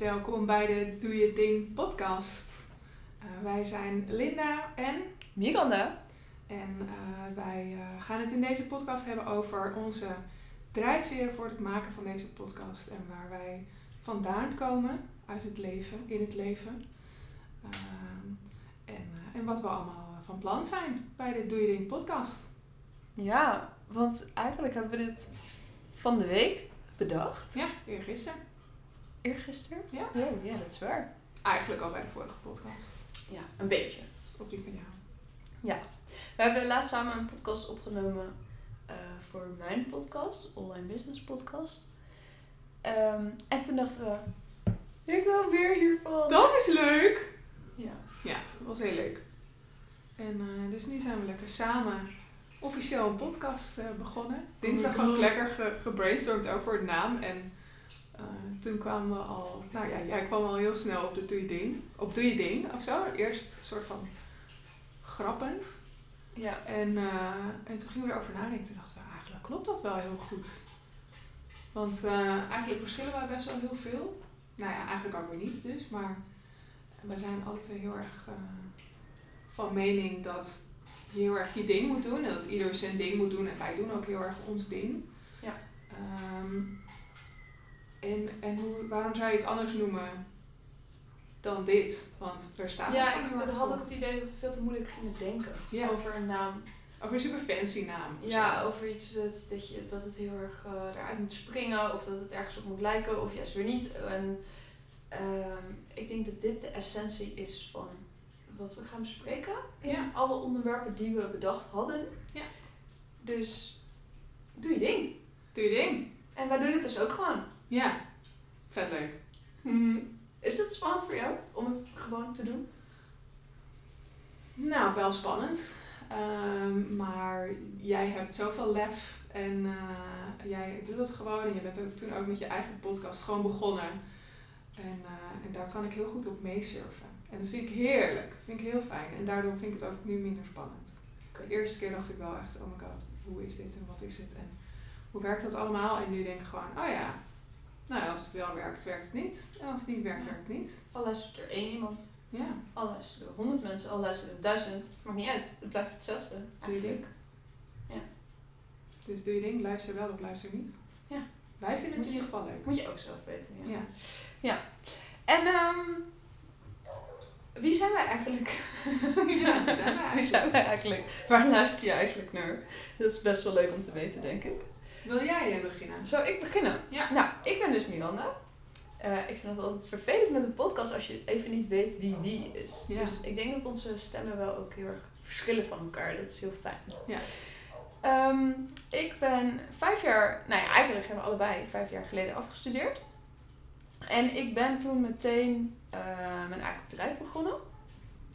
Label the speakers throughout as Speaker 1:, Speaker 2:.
Speaker 1: Welkom bij de Doe Je Ding podcast. Uh, wij zijn Linda en
Speaker 2: Miranda.
Speaker 1: En uh, wij uh, gaan het in deze podcast hebben over onze drijfveren voor het maken van deze podcast. En waar wij vandaan komen uit het leven, in het leven. en, en wat we allemaal van plan zijn bij de Doe Je Ding podcast.
Speaker 2: Ja, want eigenlijk hebben we dit van de week bedacht.
Speaker 1: Ja, eergisteren.
Speaker 2: Eergisteren?
Speaker 1: Ja.
Speaker 2: Oh, ja, dat is waar.
Speaker 1: Eigenlijk al bij de vorige podcast.
Speaker 2: Ja, een beetje.
Speaker 1: Op die van jou.
Speaker 2: Ja. We hebben laatst samen een podcast opgenomen uh, voor mijn podcast, Online Business Podcast. Um, en toen dachten we, ik wil meer hiervan.
Speaker 1: Dat is leuk!
Speaker 2: Ja.
Speaker 1: Ja, dat was heel leuk. En uh, dus nu zijn we lekker samen officieel een podcast uh, begonnen. Dinsdag
Speaker 2: Oh
Speaker 1: ook lekker ge gebrainstormd over het naam. En uh, toen kwamen we al, nou ja, jij kwam al heel snel op de Doe Je Ding. Op Doe Je Ding of zo. Eerst een soort van grappend.
Speaker 2: Ja.
Speaker 1: En, uh, en toen gingen we erover nadenken. Toen dachten we, eigenlijk klopt dat wel heel goed. Want eigenlijk verschillen wij best wel heel veel. Nou ja, eigenlijk ook weer niet dus. Maar we zijn alle twee heel erg van mening dat je heel erg je ding moet doen. En dat ieder zijn ding moet doen. En wij doen ook heel erg ons ding.
Speaker 2: Ja.
Speaker 1: Um, en en hoe, waarom zou je het anders noemen dan dit? Want er staat
Speaker 2: Ja, ik had ook het idee dat we veel te moeilijk gingen denken
Speaker 1: ja.
Speaker 2: over een naam.
Speaker 1: Over een super fancy naam.
Speaker 2: Ja, over iets dat, dat, je, dat het heel erg uh, eruit moet springen. Of dat het ergens op moet lijken. Of juist weer niet. En um, ik denk dat dit de essentie is van wat we gaan bespreken. In
Speaker 1: ja.
Speaker 2: alle onderwerpen die we bedacht hadden.
Speaker 1: Ja.
Speaker 2: Dus doe je ding.
Speaker 1: Doe je ding.
Speaker 2: En wij doen het dus ook gewoon.
Speaker 1: Ja, vet leuk.
Speaker 2: Is het spannend voor jou om het gewoon te doen?
Speaker 1: Nou, wel spannend. Um, maar jij hebt zoveel lef en uh, jij doet het gewoon. En je bent ook toen ook met je eigen podcast gewoon begonnen. En, uh, en daar kan ik heel goed op meesurfen. En dat vind ik heerlijk. vind ik heel fijn. En daardoor vind ik het ook nu minder spannend. De eerste keer dacht ik wel echt, oh my god, hoe is dit en wat is het? En hoe werkt dat allemaal? En nu denk ik gewoon, oh ja, nou als het wel werkt, werkt het niet. En als het niet werkt, werkt het niet.
Speaker 2: Al luistert er één iemand.
Speaker 1: Ja.
Speaker 2: Al luisteren er honderd mensen, al luisteren er duizend. Maakt niet uit. Het blijft hetzelfde.
Speaker 1: Doe je ding.
Speaker 2: Ja.
Speaker 1: Dus doe je ding, luister wel of luister niet.
Speaker 2: Ja.
Speaker 1: Wij vinden het in ieder geval leuk.
Speaker 2: Moet je ook zelf weten. Ja.
Speaker 1: Ja.
Speaker 2: ja. En um, wie zijn wij eigenlijk?
Speaker 1: ja, wie zijn wij eigenlijk?
Speaker 2: Wie zijn wij eigenlijk? Waar luister je eigenlijk naar? Dat is best wel leuk om te weten, denk ik.
Speaker 1: Wil jij beginnen?
Speaker 2: Zou ik beginnen?
Speaker 1: Ja.
Speaker 2: Nou, ik ben dus Miranda. Uh, ik vind het altijd vervelend met een podcast als je even niet weet wie wie is.
Speaker 1: Ja.
Speaker 2: Dus ik denk dat onze stemmen wel ook heel erg verschillen van elkaar. Dat is heel fijn.
Speaker 1: Ja.
Speaker 2: Um, ik ben vijf jaar, nou ja, eigenlijk zijn we allebei vijf jaar geleden afgestudeerd. En ik ben toen meteen uh, mijn eigen bedrijf begonnen.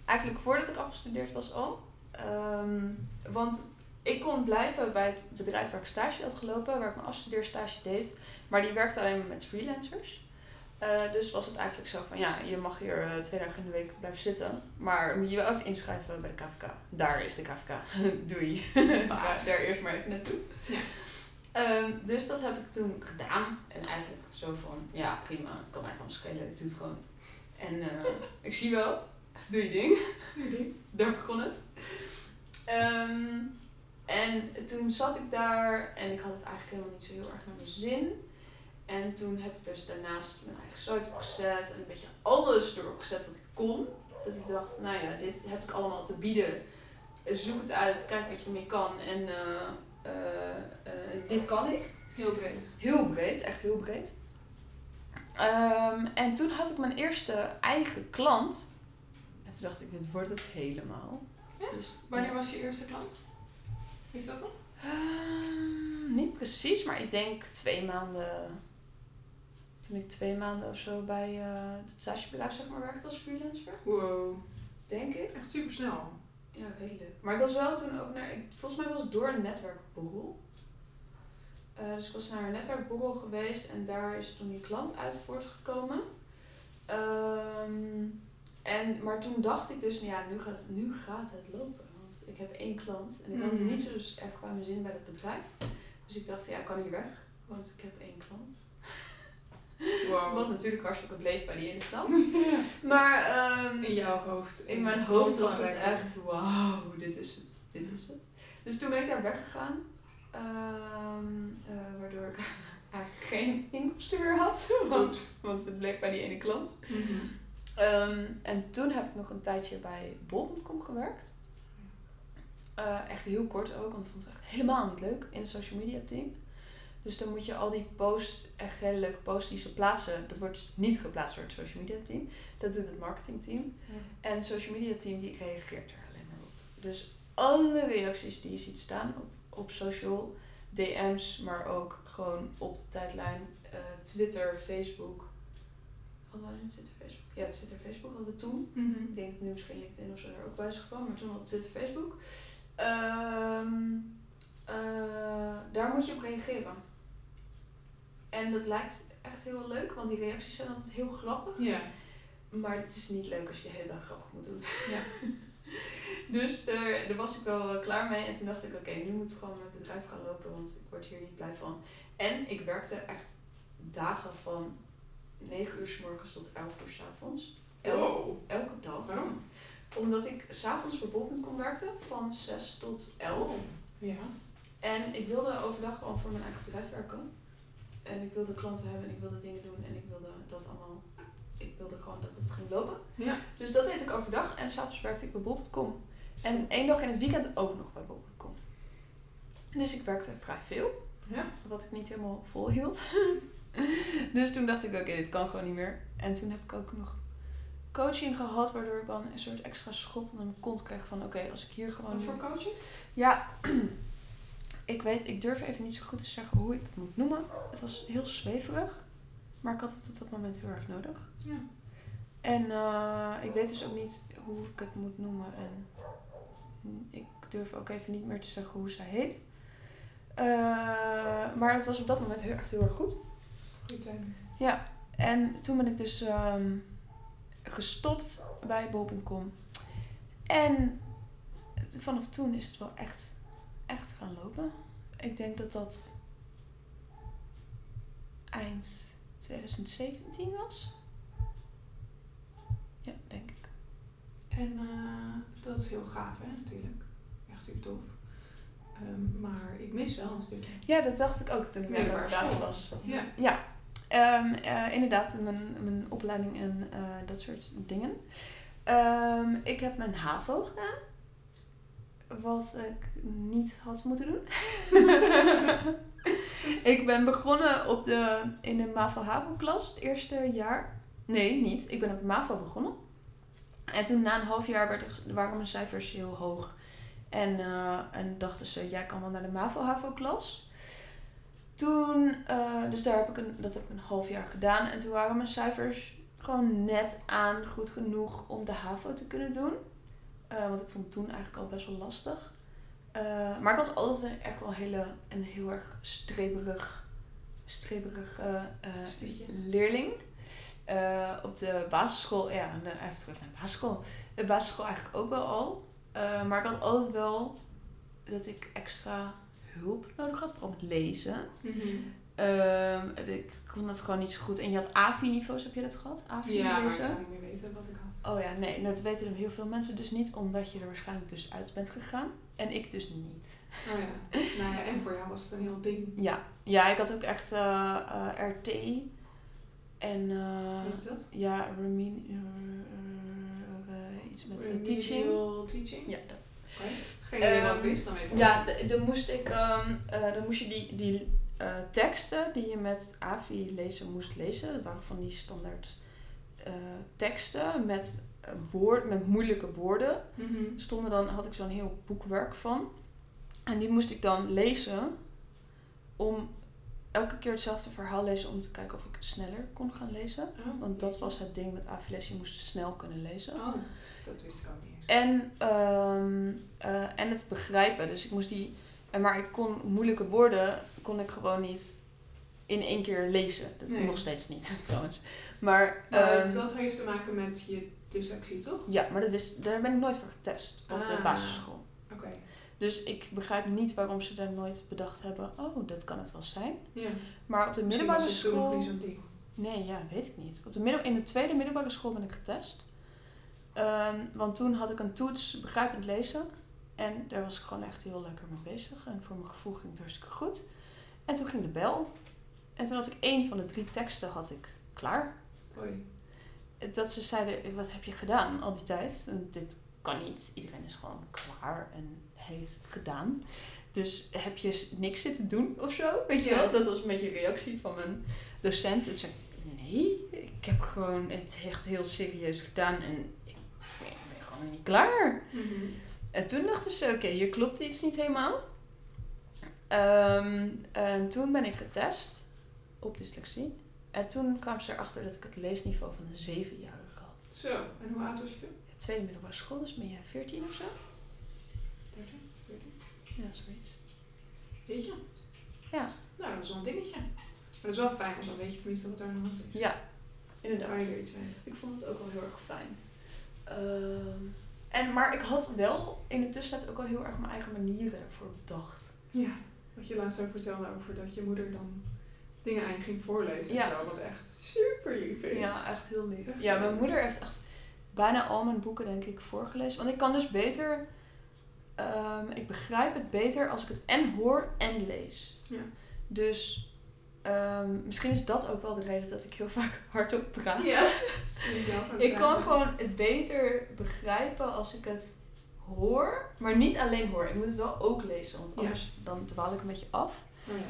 Speaker 2: Eigenlijk voordat ik afgestudeerd was al. Um, want ik kon blijven bij het bedrijf waar ik stage had gelopen, waar ik mijn afstudeerstage deed. Maar die werkte alleen maar met freelancers. Uh, dus was het eigenlijk zo van, ja, je mag hier uh, twee dagen in de week blijven zitten. Maar moet je wel even inschrijven bij de KVK. Daar is de KVK. Doei. dus daar eerst maar even naartoe.
Speaker 1: Ja.
Speaker 2: Um, dus dat heb ik toen gedaan. En eigenlijk zo van, ja prima, het kan mij dan schelen. Ik doe het gewoon. En uh, ik zie wel, doe je ding.
Speaker 1: Doe je ding.
Speaker 2: daar begon het. Um, en toen zat ik daar en ik had het eigenlijk helemaal niet zo heel erg naar mijn zin. En toen heb ik dus daarnaast mijn eigen site opgezet en een beetje alles erop gezet wat ik kon. Dat ik dacht, nou ja, dit heb ik allemaal te bieden. Zoek het uit, kijk wat je ermee kan en uh, uh, uh, dit kan ik.
Speaker 1: Heel breed.
Speaker 2: Heel breed, echt heel breed. Um, en toen had ik mijn eerste eigen klant. En toen dacht ik, dit wordt het helemaal.
Speaker 1: Ja?
Speaker 2: Dus,
Speaker 1: Wanneer was je eerste klant? Weet je dat nog?
Speaker 2: Uh, niet precies, maar ik denk twee maanden. Toen ik twee maanden of zo bij uh, het stagebedrijf zeg maar werkte als freelancer.
Speaker 1: Wow.
Speaker 2: Denk ik.
Speaker 1: Echt super snel.
Speaker 2: Ja, redelijk. Maar ik was wel toen ook naar. Ik, volgens mij was het door een netwerkborrel. Uh, dus ik was naar een netwerkborrel geweest en daar is toen die klant uit voortgekomen. Um, en, maar toen dacht ik dus, nou ja, nu gaat, nu gaat het lopen. Ik heb één klant en ik had
Speaker 1: Mhm.
Speaker 2: niet zo dus echt qua mijn zin bij het bedrijf. Dus ik dacht, ja, ik kan hier weg, want ik heb één klant.
Speaker 1: Wow.
Speaker 2: Wat natuurlijk hartstikke bleef bij die ene klant. Maar ehm,
Speaker 1: In jouw hoofd.
Speaker 2: in mijn hoofd was het echt, wauw, dit is het, dit is het. Dus toen ben ik daar weggegaan. Eh, waardoor ik eigenlijk geen inkomsten meer had. Want, want het bleef bij die ene klant.
Speaker 1: Mhm.
Speaker 2: Ehm, en toen heb ik nog een tijdje bij bol.com gewerkt. Eh, echt heel kort ook, want ik vond het echt helemaal niet leuk in het social media team. Dus dan moet je al die posts, echt hele leuke posts die ze plaatsen, dat wordt dus niet geplaatst door het social media team. Dat doet het marketingteam. En het social media team die reageert er alleen maar op. Dus alle reacties die je ziet staan op, op social, DM's, maar ook gewoon op de tijdlijn, eh, Twitter, Facebook. Hadden we alleen Twitter, Facebook? Ja, Twitter, Facebook hadden we toen.
Speaker 1: Mhm.
Speaker 2: Ik denk dat nu misschien LinkedIn of zo er ook bij is gekomen, maar toen al Twitter, Facebook. Ehm, eh, daar moet je op reageren. En dat lijkt echt heel leuk, want die reacties zijn altijd heel grappig.
Speaker 1: Ja.
Speaker 2: Maar het is niet leuk als je de hele dag grappig moet doen.
Speaker 1: Ja.
Speaker 2: dus daar, daar was ik wel eh, klaar mee. En toen dacht ik, oké, nu moet gewoon mijn bedrijf gaan lopen, want ik word hier niet blij van. En ik werkte echt dagen van 9 uur s morgens tot 11 uur s avonds. El-
Speaker 1: Wow.
Speaker 2: elke dag.
Speaker 1: Waarom?
Speaker 2: Omdat ik s'avonds voor bol.com werkte, van 6 tot 11.
Speaker 1: Ja.
Speaker 2: En ik wilde overdag gewoon voor mijn eigen bedrijf werken. En ik wilde klanten hebben en ik wilde dingen doen en ik wilde dat allemaal. Ik wilde gewoon dat het ging lopen.
Speaker 1: Ja.
Speaker 2: Dus dat deed ik overdag en s'avonds werkte ik bij bol.com. En één dag in het weekend ook nog bij bol.com. Dus ik werkte vrij veel,
Speaker 1: Ja.
Speaker 2: wat ik niet helemaal volhield. dus toen dacht ik, oké, dit kan gewoon niet meer. En toen heb ik ook nog coaching gehad, waardoor ik dan een soort extra schop onder mijn kont kreeg van, oké, als ik hier gewoon...
Speaker 1: Wat
Speaker 2: nu-
Speaker 1: voor coaching?
Speaker 2: ja, ik weet, ik durf even niet zo goed te zeggen hoe ik het moet noemen. Het was heel zweverig, maar ik had het op dat moment heel erg nodig.
Speaker 1: Ja.
Speaker 2: En eh, ik weet dus ook niet hoe ik het moet noemen. En ik durf ook even niet meer te zeggen hoe zij heet. Eh, maar het was op dat moment heel, echt heel erg goed.
Speaker 1: Goeie timing.
Speaker 2: Ja, en toen ben ik dus ehm, gestopt bij bol.com. En vanaf toen is het wel echt, echt gaan lopen. Ik denk dat dat eind 2017 was. Ja, denk ik.
Speaker 1: En eh, dat is heel gaaf, hè, natuurlijk. Echt super tof. Ehm, maar ik mis wel een stukje.
Speaker 2: Ja, dat dacht ik ook toen ik bij de was.
Speaker 1: Ja.
Speaker 2: Ja, Ehm, eh, inderdaad, mijn, mijn opleiding en eh, dat soort dingen. Ehm, ik heb mijn HAVO gedaan. Wat ik niet had moeten doen. ik ben begonnen op de, in de MAVO-HAVO-klas, het eerste jaar. Nee, niet. Ik ben op MAVO begonnen. En toen na een half jaar werd er, waren mijn cijfers heel hoog. En, eh, en dachten ze, jij kan wel naar de MAVO-HAVO-klas. Toen, eh, dus daar heb ik een, dat heb ik een half jaar gedaan. En toen waren mijn cijfers gewoon net aan goed genoeg om de HAVO te kunnen doen. Eh, want ik vond het toen eigenlijk al best wel lastig. Eh, maar ik was altijd een, echt wel een hele, een heel erg streberig, streberig leerling. Op de basisschool, ja, en, even terug naar de basisschool. De basisschool eigenlijk ook wel al. Maar ik had altijd wel dat ik extra hulp nodig had, vooral met lezen.
Speaker 1: Mhm.
Speaker 2: Ehm, ik kon dat gewoon niet zo goed. En je had AVI-niveaus, heb je dat gehad? AVI
Speaker 1: Ja, maar ik
Speaker 2: lezen?
Speaker 1: zou niet meer weten wat ik had.
Speaker 2: Oh ja, nee, nou, dat weten heel veel mensen dus niet, omdat je er waarschijnlijk dus uit bent gegaan. En ik dus niet.
Speaker 1: Oh ja. nou ja, en voor jou was het een heel ding.
Speaker 2: Ja, ja ik had ook echt eh, eh, RT en eh,
Speaker 1: Wat is dat?
Speaker 2: ja, remin, iets met teaching.
Speaker 1: Teaching?
Speaker 2: Ja, dat.
Speaker 1: Geen idee wat het
Speaker 2: Ehm,
Speaker 1: is, dan weet ik
Speaker 2: Ja, dan moest ik, ehm, eh, dan moest je die, die eh, teksten die je met AVI lezen moest lezen. Dat waren van die standaard eh, teksten met, woord, met moeilijke woorden.
Speaker 1: Mhm.
Speaker 2: Stonden dan, had ik zo'n heel boekwerk van. En die moest ik dan lezen om elke keer hetzelfde verhaal lezen om te kijken of ik sneller kon gaan lezen.
Speaker 1: Oh,
Speaker 2: Want dat was het ding met lezen, je moest snel kunnen lezen.
Speaker 1: Oh, dat wist ik ook niet.
Speaker 2: En, ehm, eh, en het begrijpen. Dus ik moest die. en Maar ik kon moeilijke woorden kon ik gewoon niet in één keer lezen. Dat
Speaker 1: Nee.
Speaker 2: Nog steeds niet, trouwens. Maar,
Speaker 1: Maar
Speaker 2: ehm,
Speaker 1: dat heeft te maken met je dyslexie, toch?
Speaker 2: ja, maar dat wist, daar ben ik nooit voor getest op de
Speaker 1: Ah.
Speaker 2: basisschool.
Speaker 1: Oké.
Speaker 2: Dus ik begrijp niet waarom ze daar nooit bedacht hebben. Oh, dat kan het wel zijn.
Speaker 1: Ja.
Speaker 2: Maar op de middelbare school.
Speaker 1: niet zo'n ding.
Speaker 2: Nee, ja, weet ik niet. Op de middel, in de tweede middelbare school ben ik getest. Ehm, want toen had ik een toets begrijpend lezen. En daar was ik gewoon echt heel lekker mee bezig. En voor mijn gevoel ging het hartstikke goed. En toen ging de bel. En toen had ik één van de drie teksten had ik klaar.
Speaker 1: Oei.
Speaker 2: Dat ze zeiden, wat heb je gedaan al die tijd? En dit kan niet. Iedereen is gewoon klaar en heeft het gedaan. Dus heb je niks zitten doen of zo? Weet je
Speaker 1: Ja.
Speaker 2: wel? Dat was een beetje een reactie van mijn docent. En zei nee, ik heb gewoon het echt heel serieus gedaan. En ik ben gewoon niet klaar.
Speaker 1: Mhm.
Speaker 2: En toen dachten ze, oké, hier klopt iets niet helemaal. Ehm, en toen ben ik getest op dyslexie. En toen kwamen ze erachter dat ik het leesniveau van een zevenjarige had.
Speaker 1: Zo, en hoe oud was je toen?
Speaker 2: Ja, tweede middelbare school, dus ben jij 14 of zo?
Speaker 1: 13, 14?
Speaker 2: Ja, zoiets.
Speaker 1: Weet je?
Speaker 2: Ja.
Speaker 1: Nou, dat is wel een dingetje. Maar dat is wel fijn, want dan weet je tenminste wat er aan de hand is.
Speaker 2: Ja,
Speaker 1: Dan kan
Speaker 2: inderdaad.
Speaker 1: je er iets mee.
Speaker 2: Ik vond het ook wel heel erg fijn. Ehm, en, maar ik had wel in de tussentijd ook al heel erg mijn eigen manieren ervoor bedacht.
Speaker 1: Ja, wat je laatst ook vertelde over dat je moeder dan dingen aan je ging voorlezen
Speaker 2: Ja.
Speaker 1: en zo, wat echt super lief is.
Speaker 2: Ja, echt heel lief.
Speaker 1: Echt
Speaker 2: Ja, mijn moeder heeft echt bijna al mijn boeken, denk ik, voorgelezen. Want ik kan dus beter... ehm, ik begrijp het beter als ik het en hoor en lees.
Speaker 1: Ja.
Speaker 2: Dus ehm, misschien is dat ook wel de reden dat ik heel vaak hardop praat.
Speaker 1: Ja.
Speaker 2: Ik kan gewoon het beter begrijpen als ik het hoor, maar niet alleen hoor. Ik moet het wel ook lezen, want
Speaker 1: Ja.
Speaker 2: anders dan dwaal ik een beetje af.
Speaker 1: Oh ja.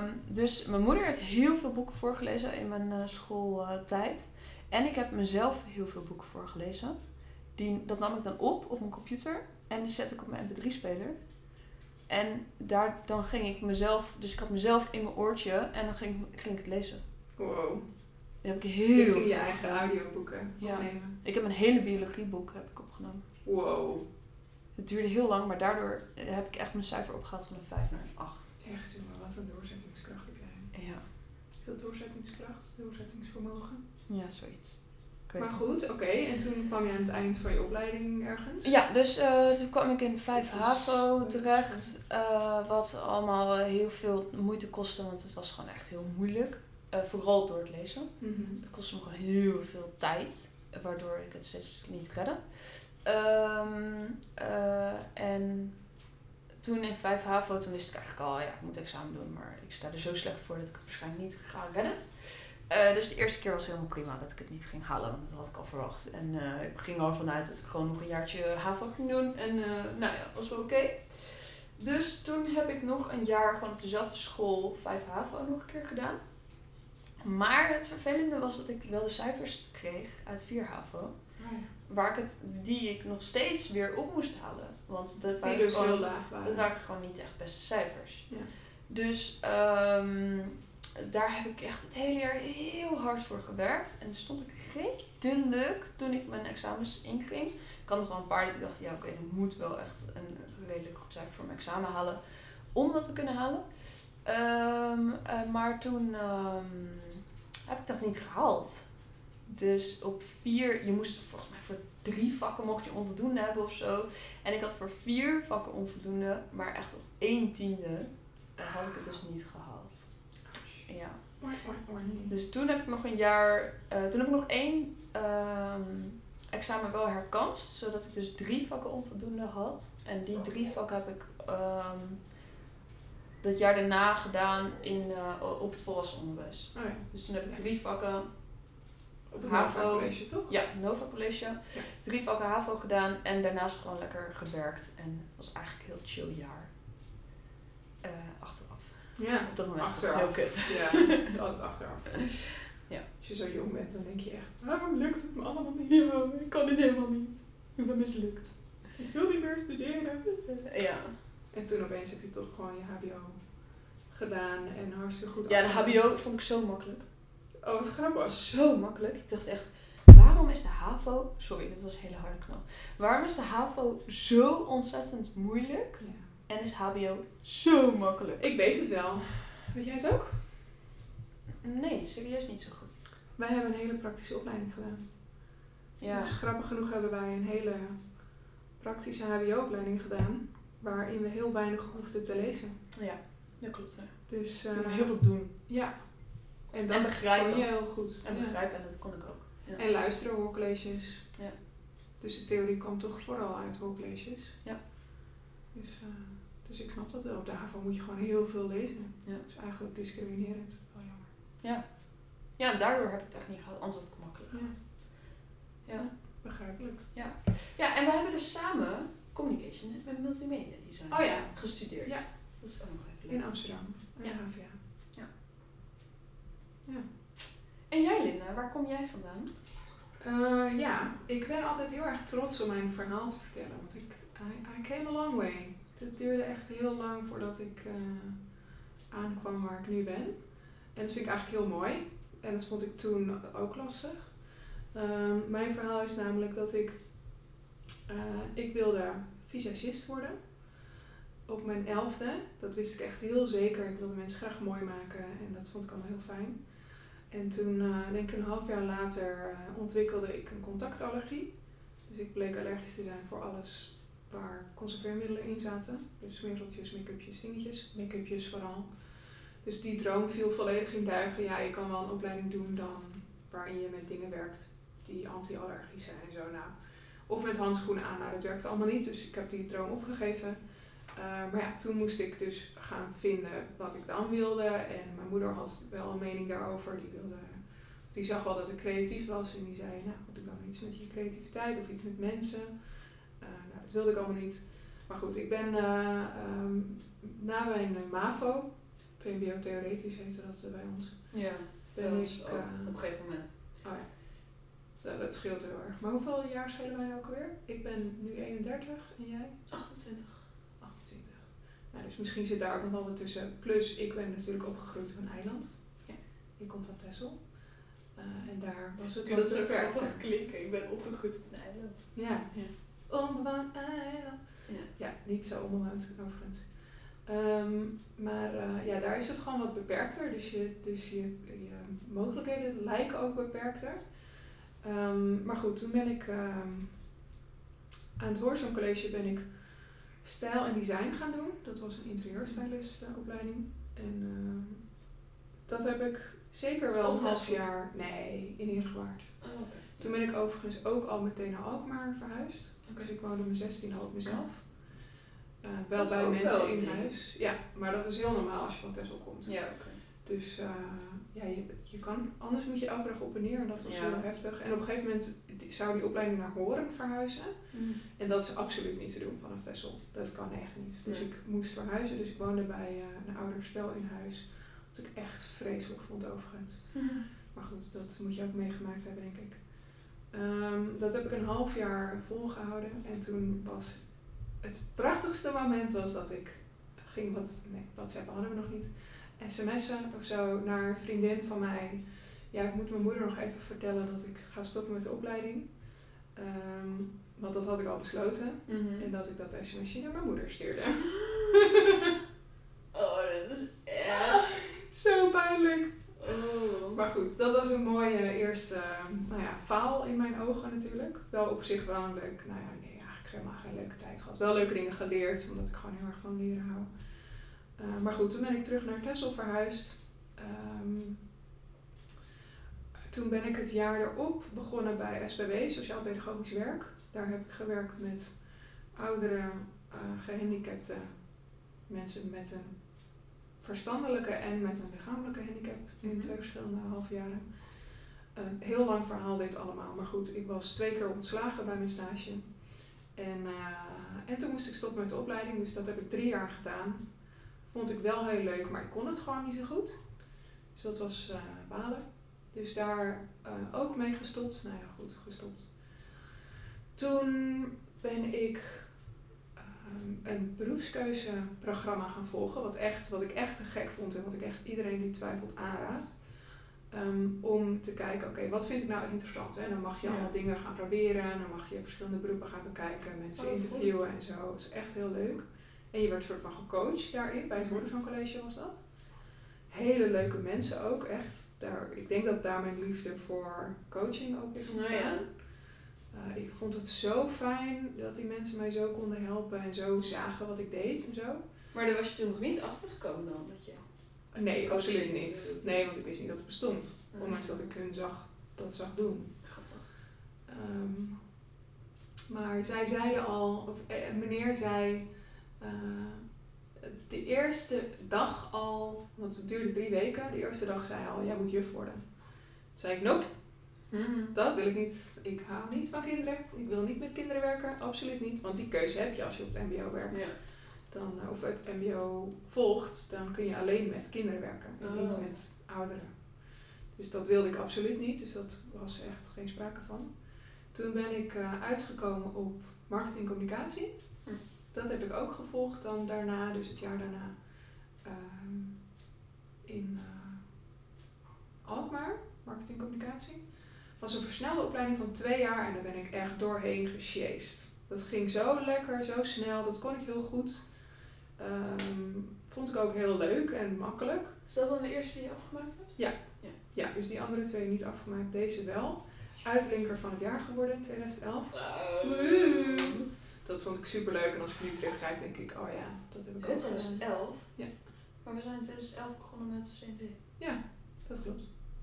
Speaker 2: Ehm, dus mijn moeder heeft heel veel boeken voorgelezen in mijn eh, schooltijd. en ik heb mezelf heel veel boeken voorgelezen. Die, dat nam ik dan op op mijn computer en die zet ik op mijn mp3-speler. En daar, dan ging ik mezelf, dus ik had mezelf in mijn oortje en dan ging, ging ik het lezen.
Speaker 1: Wow.
Speaker 2: Dan heb ik
Speaker 1: Je
Speaker 2: heel
Speaker 1: ging je
Speaker 2: veel
Speaker 1: eigen audioboeken
Speaker 2: Ja.
Speaker 1: opnemen.
Speaker 2: Ik heb een hele biologieboek heb ik opgenomen.
Speaker 1: Wow.
Speaker 2: Het duurde heel lang, maar daardoor heb ik echt mijn cijfer opgehaald van een 5 naar een 8.
Speaker 1: Echt, jongen, wat een doorzettingskracht heb jij.
Speaker 2: Ja,
Speaker 1: Is dat doorzettingskracht? Doorzettingsvermogen?
Speaker 2: ja zoiets.
Speaker 1: Maar goed, oké. En toen kwam je aan het eind van je opleiding ergens?
Speaker 2: Ja, dus eh, toen kwam ik in 5
Speaker 1: Dat is-
Speaker 2: HAVO terecht. eh, wat allemaal heel veel moeite kostte, want het was gewoon echt heel moeilijk. Eh, vooral door het lezen.
Speaker 1: Mhm.
Speaker 2: Het kostte me gewoon heel veel tijd, eh, waardoor ik het steeds niet redde. Ehm, eh, en toen in 5 HAVO, toen wist ik eigenlijk al, ja, ik moet examen doen, maar ik sta er zo slecht voor dat ik het waarschijnlijk niet ga redden. Eh, dus de eerste keer was helemaal prima dat ik het niet ging halen, want dat had ik al verwacht. En eh, ik ging er vanuit dat ik gewoon nog een jaartje HAVO ging doen. En eh, nou ja, was wel oké. Dus toen heb ik nog een jaar gewoon op dezelfde school 5 HAVO nog een keer gedaan. Maar het vervelende was dat ik wel de cijfers kreeg uit 4 HAVO.
Speaker 1: Oh ja.
Speaker 2: Waar ik het, die ik nog steeds weer op moest halen. Want dat waren,
Speaker 1: dus
Speaker 2: gewoon,
Speaker 1: heel laag waren.
Speaker 2: dat waren gewoon niet echt beste cijfers.
Speaker 1: Ja.
Speaker 2: Dus ehm, daar heb ik echt het hele jaar heel hard voor gewerkt. En stond ik redelijk toen ik mijn examens inging. Ik had nog wel een paar dat ik dacht, ja oké, ik moet wel echt een redelijk goed cijfer voor mijn examen halen. Om dat te kunnen halen. Ehm, eh, maar toen ehm, heb ik dat niet gehaald. Dus op vier, je moest volgens mij voor drie vakken mocht je onvoldoende hebben of zo. En ik had voor vier vakken onvoldoende, maar echt op één tiende had ik het dus niet gehaald. Ja. Dus toen heb ik nog een jaar, eh, toen heb ik nog één ehm, examen wel herkanst, zodat ik dus drie vakken onvoldoende had. En die drie vakken heb ik ehm, dat jaar daarna gedaan in, eh, op het volwassen onderwijs.
Speaker 1: Oh ja.
Speaker 2: Dus toen heb ik drie vakken
Speaker 1: Op het
Speaker 2: HAVO.
Speaker 1: HAVO college, toch?
Speaker 2: ja, Nova College.
Speaker 1: Ja.
Speaker 2: Drie vakken HAVO gedaan en daarnaast gewoon lekker gewerkt. En het was eigenlijk een heel chill jaar. Eh, achteraf.
Speaker 1: Ja.
Speaker 2: Op dat moment het
Speaker 1: Achteraf.
Speaker 2: heel kut.
Speaker 1: Ja, dat is altijd achteraf.
Speaker 2: Ja.
Speaker 1: Als je zo jong bent, dan denk je echt, waarom lukt het me allemaal niet? Ja, ik kan dit helemaal niet.
Speaker 2: Ik ben mislukt.
Speaker 1: Ik wil niet meer studeren.
Speaker 2: Ja.
Speaker 1: En toen opeens heb je toch gewoon je hbo gedaan en hartstikke goed
Speaker 2: ja, de. HBO vond ik zo makkelijk.
Speaker 1: Oh, wat grappig.
Speaker 2: Zo makkelijk. Ik dacht echt, waarom is de HAVO... Sorry, dit was een hele harde knal. Waarom is de HAVO zo ontzettend moeilijk
Speaker 1: Ja.
Speaker 2: En is HBO zo makkelijk?
Speaker 1: Ik weet het wel. Weet jij het ook?
Speaker 2: Nee, serieus niet zo goed.
Speaker 1: Wij hebben een hele praktische opleiding gedaan.
Speaker 2: Ja.
Speaker 1: Dus grappig genoeg hebben wij een hele praktische hbo-opleiding gedaan. Waarin we heel weinig hoefden te lezen.
Speaker 2: Ja, dat klopt. Hè.
Speaker 1: Dus
Speaker 2: moet heel veel doen.
Speaker 1: ja, En dat
Speaker 2: En begrijpen.
Speaker 1: kon je heel goed.
Speaker 2: En
Speaker 1: ja.
Speaker 2: begrijpen, en dat kon ik ook. Ja.
Speaker 1: En luisteren hoorcolleges.
Speaker 2: Ja.
Speaker 1: Dus de theorie kwam toch vooral uit hoorcolleges.
Speaker 2: Ja.
Speaker 1: Dus, eh, dus ik snap dat wel. HAVO moet je gewoon heel veel lezen.
Speaker 2: Ja.
Speaker 1: Dus eigenlijk discriminerend. Wel jammer.
Speaker 2: ja, en daardoor heb ik het echt niet gehad, anders had ik het makkelijk
Speaker 1: Ja.
Speaker 2: gehad. Ja.
Speaker 1: Begrijpelijk.
Speaker 2: ja, en we hebben dus samen communication met multimedia design
Speaker 1: Oh ja.
Speaker 2: gestudeerd.
Speaker 1: Ja.
Speaker 2: Dat is ook nog even
Speaker 1: In
Speaker 2: leuk.
Speaker 1: Amsterdam. Aan
Speaker 2: Ja.
Speaker 1: HVA.
Speaker 2: En jij Linda, waar kom jij vandaan?
Speaker 1: Eh, ja, ik ben altijd heel erg trots om mijn verhaal te vertellen. Want ik, I, I came a long way. Het duurde echt heel lang voordat ik eh, aankwam waar ik nu ben. En dat vind ik eigenlijk heel mooi. En dat vond ik toen ook lastig. Ehm, mijn verhaal is namelijk dat ik... eh, ik wilde visagist worden. Op mijn elfde. Dat wist ik echt heel zeker. Ik wilde mensen graag mooi maken. En dat vond ik allemaal heel fijn. En toen, eh, denk ik een half jaar later, ontwikkelde ik een contactallergie. Dus ik bleek allergisch te zijn voor alles waar conserveermiddelen in zaten. Dus smeerseltjes, make-upjes, dingetjes. Make-upjes vooral. Dus die droom viel volledig in duigen. Ja, je kan wel een opleiding doen dan waarin je met dingen werkt die anti-allergisch zijn en zo. Nou, of met handschoenen aan, nou dat werkte allemaal niet. Dus ik heb die droom opgegeven. Eh, maar ja, toen moest ik dus gaan vinden wat ik dan wilde. En mijn moeder had wel een mening daarover. Die, wilde, die zag wel dat ik creatief was. En die zei, nou, doe dan iets met je creativiteit of iets met mensen. Nou, dat wilde ik allemaal niet. Maar goed, ik ben eh, ehm, na mijn eh, MAVO, VMBO theoretisch heette dat eh, bij ons,
Speaker 2: Ja,
Speaker 1: ben
Speaker 2: dat
Speaker 1: ik...
Speaker 2: op een gegeven moment.
Speaker 1: oh ja, dat, dat scheelt heel erg. Maar hoeveel jaar schelen wij nou ook alweer? Ik ben nu 31 en jij?
Speaker 2: 28.
Speaker 1: 28. Nou, dus misschien zit daar ook nog wel wat tussen. Plus, ik ben natuurlijk opgegroeid op een eiland.
Speaker 2: Ja.
Speaker 1: Ik kom van Texel. En daar was het
Speaker 2: Dat is ook klinken. Ik ben opgegroeid op een eiland.
Speaker 1: Ja.
Speaker 2: Ja.
Speaker 1: Onbewoond eiland.
Speaker 2: Ja.
Speaker 1: Ja, niet zo onbewoond overigens. Ehm, maar eh, ja, daar is het gewoon wat beperkter. Dus je, dus je, je mogelijkheden lijken ook beperkter. Ehm, maar goed, toen ben ik ehm, aan het Horizon College ben ik stijl en design gaan doen. Dat was een interieurstylist eh, opleiding. En dat heb ik zeker wel een half jaar... Nee, in Eergewaard.
Speaker 2: Oh.
Speaker 1: Toen ben ik overigens ook al meteen naar Alkmaar verhuisd. Dus ik woonde mijn 16 al op mezelf. Eh, wel
Speaker 2: Dat
Speaker 1: bij mensen
Speaker 2: wel
Speaker 1: in
Speaker 2: ding.
Speaker 1: huis. Ja, maar dat is heel normaal als je van Texel komt.
Speaker 2: Ja, oké.
Speaker 1: Dus eh, ja, je, je kan, anders moet je elke dag op en neer en dat was
Speaker 2: Ja.
Speaker 1: heel heftig. En op een gegeven moment zou die opleiding naar Horen verhuizen. En dat is absoluut niet te doen vanaf Texel. Dat kan echt niet. Dus
Speaker 2: Nee.
Speaker 1: ik moest verhuizen. Dus ik woonde bij eh, een ouder stel in huis. Wat ik echt vreselijk vond overigens. Maar goed, dat moet je ook meegemaakt hebben, denk ik. Ehm, dat heb ik een half jaar volgehouden. En toen was het prachtigste moment was dat ik ging wat, nee, WhatsApp hadden we nog niet, sms'en of zo naar een vriendin van mij. Ja, ik moet mijn moeder nog even vertellen dat ik ga stoppen met de opleiding. Ehm, want dat had ik al besloten.
Speaker 2: Mhm.
Speaker 1: En dat ik dat sms'je naar mijn moeder stuurde.
Speaker 2: Oh, dat is echt...
Speaker 1: Zo pijnlijk.
Speaker 2: Oh.
Speaker 1: Maar goed, dat was een mooie eerste nou ja, faal in mijn ogen natuurlijk. Wel op zich wel een leuk, nou ja, nee, eigenlijk helemaal geen leuke tijd gehad. Wel leuke dingen geleerd, omdat ik gewoon heel erg van leren hou. Eh, maar goed, toen ben ik terug naar Texel verhuisd. Ehm, toen ben ik het jaar erop begonnen bij SPW, Sociaal Pedagogisch Werk. Daar heb ik gewerkt met oudere, eh, gehandicapte mensen met een verstandelijke en met een lichamelijke handicap in
Speaker 2: Mhm.
Speaker 1: twee verschillende halfjaren. Een heel lang verhaal dit allemaal, maar goed, ik was twee keer ontslagen bij mijn stage. En, eh, en toen moest ik stoppen met de opleiding, dus dat heb ik drie jaar gedaan. Vond ik wel heel leuk, maar ik kon het gewoon niet zo goed. Dus dat was eh, balen. Dus daar eh, ook mee gestopt. Nou ja, goed, gestopt. Toen ben ik ehm, een beroepskeuzeprogramma gaan volgen. Wat, echt, wat ik echt te gek vond en wat ik echt iedereen die twijfelt aanraad. Ehm, om te kijken, oké, wat vind ik nou interessant? Hè? Dan mag je
Speaker 2: Ja.
Speaker 1: allemaal dingen gaan proberen. En dan mag je verschillende beroepen gaan bekijken. Mensen
Speaker 2: Oh, goed.
Speaker 1: interviewen en zo. Dat is echt heel leuk. En je werd soort van gecoacht daarin. Bij het. Horizon College was dat. Hele leuke mensen ook, echt. Daar, ik denk dat daar mijn liefde voor coaching ook is
Speaker 2: Nou
Speaker 1: ontstaan.
Speaker 2: ja.
Speaker 1: Eh, ik vond het zo fijn dat die mensen mij zo konden helpen en zo zagen wat ik deed en zo.
Speaker 2: Maar daar was je toen nog niet achter gekomen dan? Dat je...
Speaker 1: Nee, absoluut niet.
Speaker 2: eh,
Speaker 1: Nee, want ik wist niet dat het bestond.
Speaker 2: Nee.
Speaker 1: Ondanks dat ik hun zag, dat zag doen.
Speaker 2: Grappig.
Speaker 1: Ehm, maar zij zeiden al, of eh, meneer zei, eh, de eerste dag al, want het duurde drie weken, de eerste dag zei hij al, jij moet juf worden. Toen zei ik, nope, dat wil ik niet. Ik hou niet van kinderen. Ik wil niet met kinderen werken, absoluut niet. Want die keuze heb je als je op het mbo werkt.
Speaker 2: Ja.
Speaker 1: Dan, eh, of het mbo volgt, dan kun je alleen met kinderen werken. En
Speaker 2: Oh.
Speaker 1: niet met ouderen. Dus dat wilde ik absoluut niet. Dus dat was echt geen sprake van. Toen ben ik eh, uitgekomen op marketing en communicatie.
Speaker 2: Hm.
Speaker 1: Dat heb ik ook gevolgd dan daarna, dus het jaar daarna. ehm, in eh, Alkmaar, marketing en communicatie. Was een versnelde opleiding van twee jaar en daar ben ik echt doorheen gesjeest. Dat ging zo lekker, zo snel, dat kon ik heel goed. Ehm, vond ik ook heel leuk en makkelijk.
Speaker 2: Is dat dan de eerste die je afgemaakt hebt?
Speaker 1: Ja, dus die andere twee niet afgemaakt, deze wel. Uitblinker van het jaar geworden in 2011. Woehoe. Dat vond ik super leuk en als ik nu terugkijk denk ik, oh ja, dat heb ik ook gedaan.
Speaker 2: 2011?
Speaker 1: Ja.
Speaker 2: Maar we zijn in 2011 begonnen met CMD.
Speaker 1: Ja, dat klopt.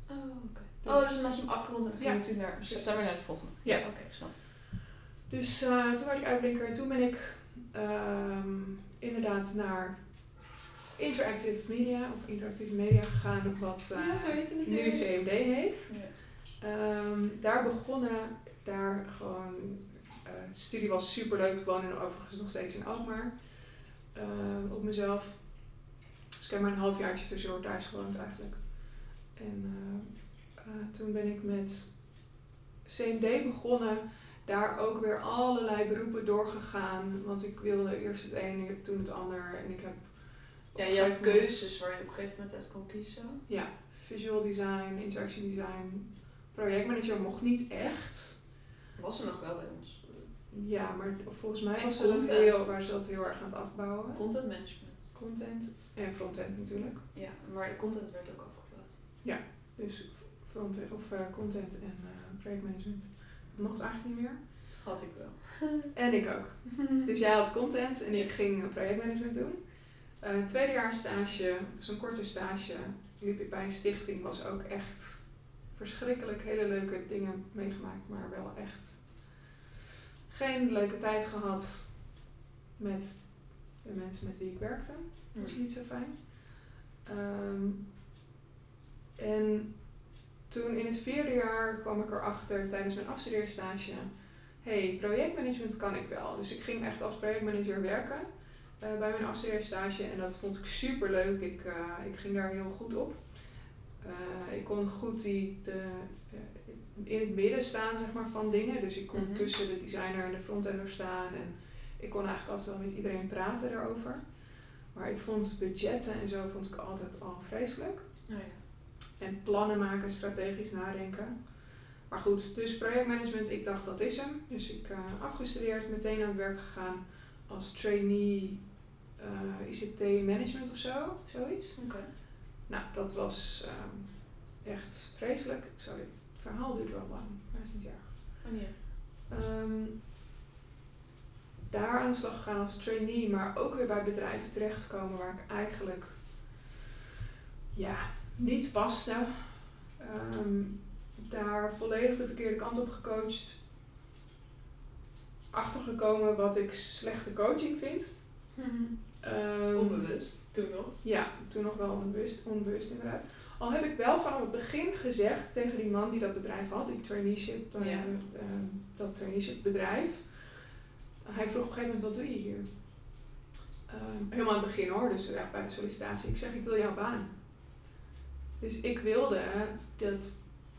Speaker 2: Oh, oké.
Speaker 1: Dus-
Speaker 2: oh, dus dan had je hem afgerond en dan ging je toen naar, dus dan weer naar de volgende.
Speaker 1: Ja.
Speaker 2: Oké, snap het.
Speaker 1: Dus eh, toen werd ik uitblinker en toen ben ik ehm, inderdaad naar interactive media of interactieve media gegaan, wat eh,
Speaker 2: Ja, het
Speaker 1: nu. CMD heet.
Speaker 2: Ja.
Speaker 1: Ehm, daar begonnen, daar gewoon, eh de studie was super leuk. Ik woon in, overigens nog steeds in Alkmaar. Ehm, op mezelf. Dus ik heb maar een halfjaartje tussendoor thuis gewoond eigenlijk. En eh, eh, toen ben ik met CMD begonnen. Daar ook weer allerlei beroepen doorgegaan. Want ik wilde eerst het een, toen het ander. En ik heb
Speaker 2: Ja, je had keuzes waar je op een gegeven moment uit kon kiezen.
Speaker 1: ja, visual design, interaction design. Projectmanager mocht niet echt.
Speaker 2: Was er nog wel bij ons.
Speaker 1: Ja, maar volgens mij
Speaker 2: En
Speaker 1: was ze dat heel, waar ze dat heel erg aan het afbouwen.
Speaker 2: Content management.
Speaker 1: Content en frontend natuurlijk.
Speaker 2: Ja, maar content werd ook afgebouwd.
Speaker 1: Dus of eh, content en eh, projectmanagement. Dat mocht eigenlijk niet meer.
Speaker 2: Had ik wel.
Speaker 1: En ik ook. Dus jij had content en ik ging eh, projectmanagement doen. Eh tweede jaar stage, dus een korte stage, liep ik bij een stichting. Was ook echt verschrikkelijk hele leuke dingen meegemaakt, maar wel echt geen leuke tijd gehad met de mensen met wie ik werkte. Dat was niet zo fijn. Ehm, en toen in het vierde jaar kwam ik erachter tijdens mijn afstudeerstage hey, projectmanagement kan ik wel. Dus ik ging echt als projectmanager werken eh, bij mijn afstudeerstage en dat vond ik super leuk. Ik, eh, ik ging daar heel goed op. Eh, ik kon goed die, de, in het midden staan zeg maar, van dingen. Dus ik kon
Speaker 2: Mhm.
Speaker 1: tussen de designer en de frontender staan. En ik kon eigenlijk altijd wel met iedereen praten daarover. Maar ik vond budgetten en zo vond ik altijd al vreselijk.
Speaker 2: Oh ja.
Speaker 1: En plannen maken, strategisch nadenken. Maar goed, dus projectmanagement, ik dacht dat is hem. Dus ik uh, afgestudeerd, meteen aan het werk gegaan als trainee uh, ICT management of zo, zoiets.
Speaker 2: Oké.
Speaker 1: Nou, dat was um, echt vreselijk. Sorry, het verhaal duurt wel lang, maar is niet erg.
Speaker 2: Oh ja.
Speaker 1: Um, daar aan de slag gegaan als trainee, maar ook weer bij bedrijven terechtgekomen waar ik eigenlijk ja, niet paste. Um, daar volledig de verkeerde kant op gecoacht. Achtergekomen wat ik slechte coaching vind. Um,
Speaker 2: Onbewust, toen nog?
Speaker 1: Ja, toen nog wel onbewust, onbewust inderdaad. Al heb ik wel vanaf het begin gezegd tegen die man die dat bedrijf had, die traineeship, uh,
Speaker 2: Ja.
Speaker 1: uh, dat traineeship bedrijf. Hij vroeg op een gegeven moment, wat doe je hier? Helemaal aan het begin hoor, dus echt bij de sollicitatie. Ik zeg, ik wil jouw baan. Dus ik wilde dat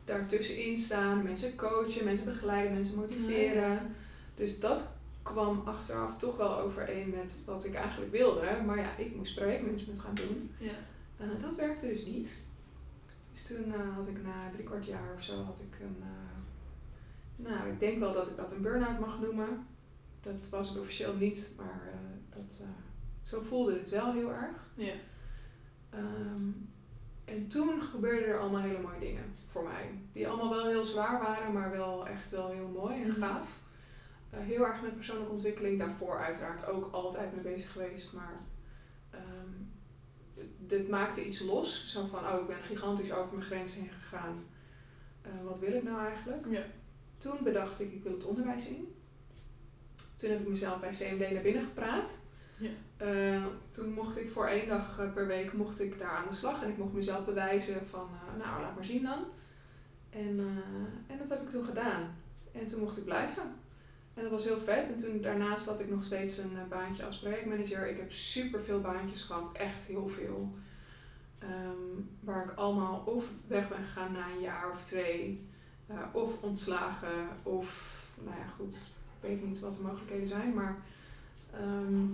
Speaker 1: daartussenin staan, mensen coachen, mensen begeleiden, mensen motiveren.
Speaker 2: Ja.
Speaker 1: Dus dat kwam achteraf toch wel overeen met wat ik eigenlijk wilde. Maar ja, ik moest projectmanagement gaan doen.
Speaker 2: Ja.
Speaker 1: Uh, dat werkte dus niet. Dus toen uh, had ik na drie kwart jaar of zo had ik een... Uh, nou, ik denk wel dat ik dat een burn-out mag noemen. Dat was het officieel niet, maar dat, zo voelde het wel heel erg.
Speaker 2: Ja.
Speaker 1: Um, en toen gebeurden er allemaal hele mooie dingen voor mij. Die allemaal wel heel zwaar waren, maar wel echt wel heel mooi en gaaf. Uh, heel erg met persoonlijke ontwikkeling. Daarvoor uiteraard ook altijd mee bezig geweest. Maar um, dit maakte iets los. Zo van, oh, ik ben gigantisch over mijn grenzen heen gegaan. Eh, wat wil ik nou eigenlijk?
Speaker 2: Ja.
Speaker 1: Toen bedacht ik, ik wil het onderwijs in. Toen heb ik mezelf bij CMD naar binnen gepraat.
Speaker 2: Ja.
Speaker 1: Eh, toen mocht ik voor één dag eh, per week mocht ik daar aan de slag. En ik mocht mezelf bewijzen van, eh, nou, laat maar zien dan. En, en dat heb ik toen gedaan. En toen mocht ik blijven. En dat was heel vet. En toen daarnaast had ik nog steeds een baantje als projectmanager. Ik heb super veel baantjes gehad, echt heel veel. Ehm, waar ik allemaal of weg ben gegaan na een jaar of twee, of ontslagen, of nou ja, goed, ik weet niet wat de mogelijkheden zijn, maar ehm,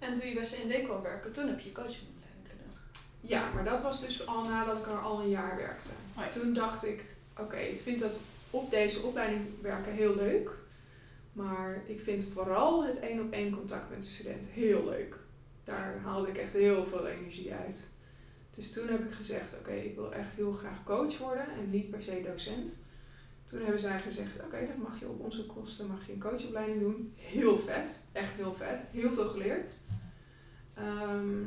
Speaker 2: En toen je bij CND kwam werken, toen heb je coachingopleiding gedaan.
Speaker 1: ja, maar dat was dus al nadat ik er al een jaar werkte.
Speaker 2: Oh.
Speaker 1: Toen dacht ik, oké, ik vind dat op deze opleiding werken heel leuk. Maar ik vind vooral het één op één contact met de student heel leuk. Daar haalde ik echt heel veel energie uit. Dus toen heb ik gezegd, oké, ik wil echt heel graag coach worden en niet per se docent. Toen hebben zij gezegd, oké, dan mag je op onze kosten mag je een coachopleiding doen. Heel vet, echt heel vet. Heel veel geleerd. Ehm,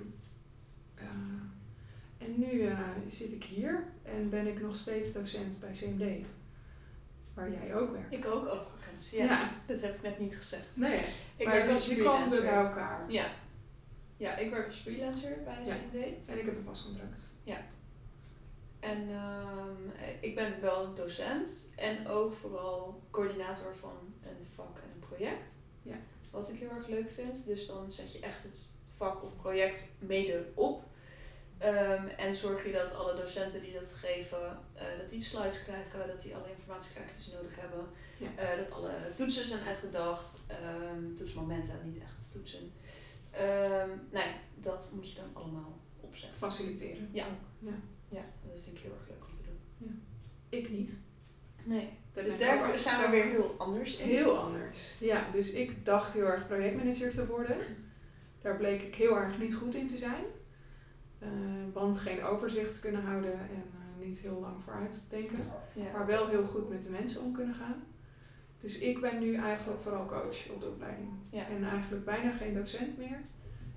Speaker 1: eh, en nu eh, zit ik hier en ben ik nog steeds docent bij CMD. Waar jij ook werkt.
Speaker 2: Ik ook overigens. Ja.
Speaker 1: Ja.
Speaker 2: Dat heb ik net niet gezegd.
Speaker 1: Nee,
Speaker 2: Ik
Speaker 1: maar
Speaker 2: werk
Speaker 1: dus
Speaker 2: als
Speaker 1: je bij elkaar.
Speaker 2: Ja. Ja, ik werk als freelancer bij
Speaker 1: Ja.
Speaker 2: CND.
Speaker 1: En ik heb een vast contract.
Speaker 2: En ehm, ik ben wel docent en ook vooral coördinator van een vak en een project.
Speaker 1: Ja.
Speaker 2: Wat ik heel erg leuk vind. Dus dan zet je echt het vak of project mede op. Ehm, en zorg je dat alle docenten die dat geven, eh, dat die slides krijgen, dat die alle informatie krijgen die ze nodig hebben.
Speaker 1: Ja.
Speaker 2: Eh, dat alle toetsen zijn uitgedacht. Ehm, toetsmomenten, niet echt toetsen. Ehm nou ja, dat moet je dan allemaal opzetten.
Speaker 1: Faciliteren.
Speaker 2: Ja.
Speaker 1: ja.
Speaker 2: Ja, dat vind ik heel erg leuk om te doen.
Speaker 1: Ik niet.
Speaker 2: Nee.
Speaker 1: Daar
Speaker 2: Dus daar zijn we weer heel anders in.
Speaker 1: Heel anders. Ja, dus ik dacht heel erg projectmanager te worden. Daar bleek ik heel erg niet goed in te zijn. Eh, want geen overzicht kunnen houden en eh, niet heel lang vooruit denken.
Speaker 2: Ja.
Speaker 1: Maar wel heel goed met de mensen om kunnen gaan. Dus ik ben nu eigenlijk vooral coach op de opleiding.
Speaker 2: Ja.
Speaker 1: En eigenlijk bijna geen docent meer.